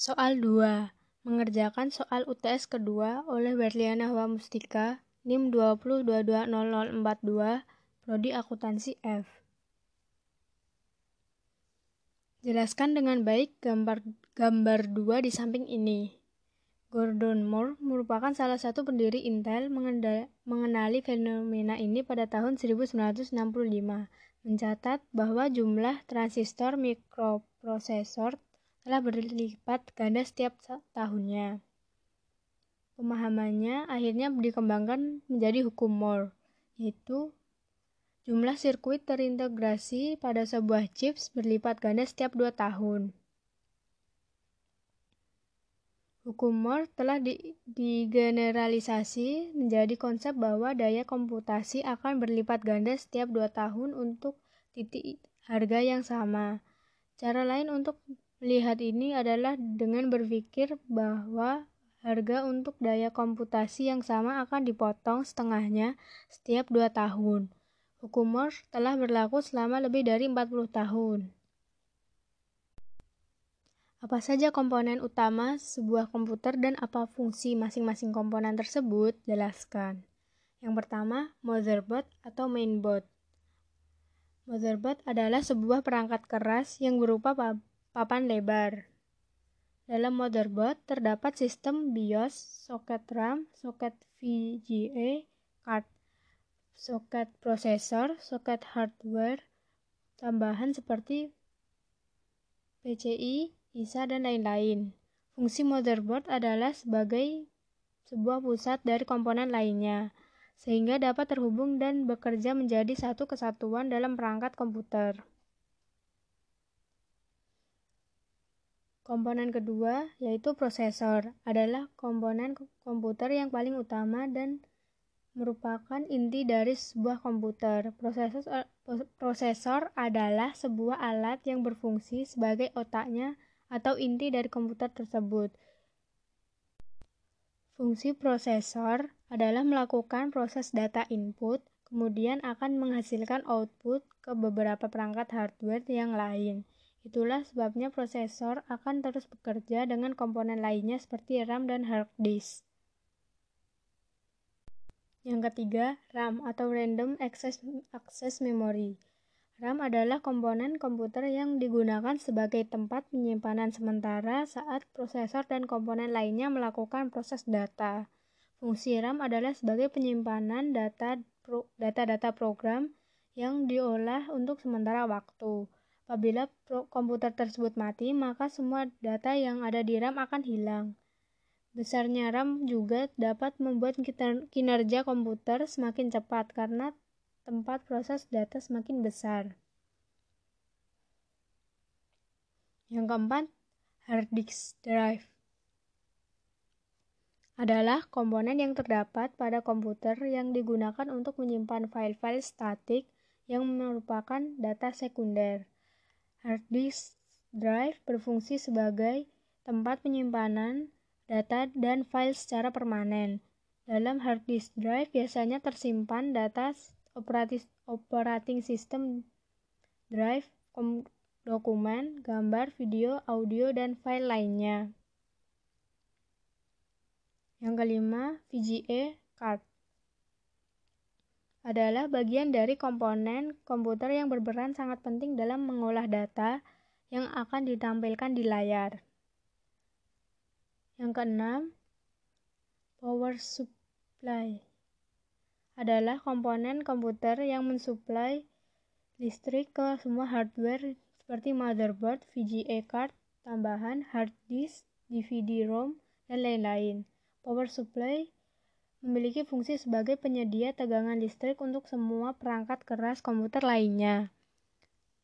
Soal 2. Mengerjakan soal UTS kedua oleh Berliana Mustika, NIM 20220042, Prodi Akuntansi F. Jelaskan dengan baik gambar gambar 2 di samping ini. Gordon Moore merupakan salah satu pendiri Intel mengenali fenomena ini pada tahun 1965, mencatat bahwa jumlah transistor mikroprosesor telah berlipat ganda setiap tahunnya. Pemahamannya akhirnya dikembangkan menjadi hukum Moore, yaitu jumlah sirkuit terintegrasi pada sebuah chips berlipat ganda setiap dua tahun. Hukum Moore telah di, digeneralisasi menjadi konsep bahwa daya komputasi akan berlipat ganda setiap dua tahun untuk titik harga yang sama. Cara lain untuk melihat ini adalah dengan berpikir bahwa harga untuk daya komputasi yang sama akan dipotong setengahnya setiap dua tahun. Hukum Moore telah berlaku selama lebih dari 40 tahun. Apa saja komponen utama sebuah komputer dan apa fungsi masing-masing komponen tersebut? Jelaskan. Yang pertama, motherboard atau mainboard. Motherboard adalah sebuah perangkat keras yang berupa papan lebar. Dalam motherboard terdapat sistem BIOS, soket RAM, soket VGA, card, soket prosesor, soket hardware, tambahan seperti PCI, ISA, dan lain-lain. Fungsi motherboard adalah sebagai sebuah pusat dari komponen lainnya, sehingga dapat terhubung dan bekerja menjadi satu kesatuan dalam perangkat komputer. Komponen kedua, yaitu prosesor, adalah komponen komputer yang paling utama dan merupakan inti dari sebuah komputer. Prosesor, prosesor adalah sebuah alat yang berfungsi sebagai otaknya atau inti dari komputer tersebut. Fungsi prosesor adalah melakukan proses data input, kemudian akan menghasilkan output ke beberapa perangkat hardware yang lain. Itulah sebabnya prosesor akan terus bekerja dengan komponen lainnya seperti RAM dan hard disk. Yang ketiga, RAM atau Random Access, Access Memory. RAM adalah komponen komputer yang digunakan sebagai tempat penyimpanan sementara saat prosesor dan komponen lainnya melakukan proses data. Fungsi RAM adalah sebagai penyimpanan data data-data program yang diolah untuk sementara waktu. Apabila komputer tersebut mati, maka semua data yang ada di RAM akan hilang. Besarnya RAM juga dapat membuat kinerja komputer semakin cepat karena tempat proses data semakin besar. Yang keempat, hard disk drive adalah komponen yang terdapat pada komputer yang digunakan untuk menyimpan file-file statik yang merupakan data sekunder. Hard disk drive berfungsi sebagai tempat penyimpanan data dan file secara permanen. Dalam hard disk drive biasanya tersimpan data operating system drive, dokumen, gambar, video, audio, dan file lainnya. Yang kelima, VGA card adalah bagian dari komponen komputer yang berperan sangat penting dalam mengolah data yang akan ditampilkan di layar. Yang keenam, power supply adalah komponen komputer yang mensuplai listrik ke semua hardware seperti motherboard, VGA card, tambahan, hard disk, DVD-ROM, dan lain-lain. Power supply memiliki fungsi sebagai penyedia tegangan listrik untuk semua perangkat keras komputer lainnya.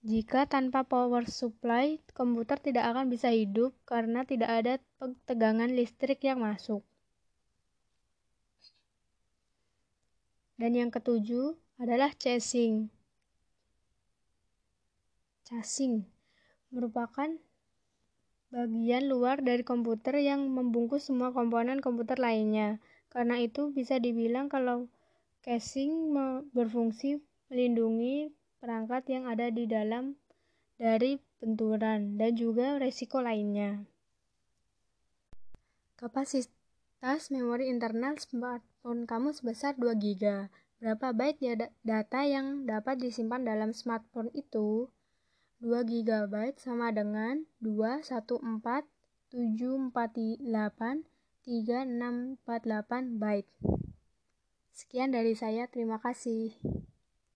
Jika tanpa power supply, komputer tidak akan bisa hidup karena tidak ada tegangan listrik yang masuk. Dan yang ketujuh adalah chasing. Chasing merupakan bagian luar dari komputer yang membungkus semua komponen komputer lainnya. Karena itu bisa dibilang kalau casing berfungsi melindungi perangkat yang ada di dalam dari benturan dan juga resiko lainnya. Kapasitas memori internal smartphone kamu sebesar 2 GB. Berapa byte data yang dapat disimpan dalam smartphone itu? 2 GB sama dengan 214748368 byte. Sekian dari saya, terima kasih.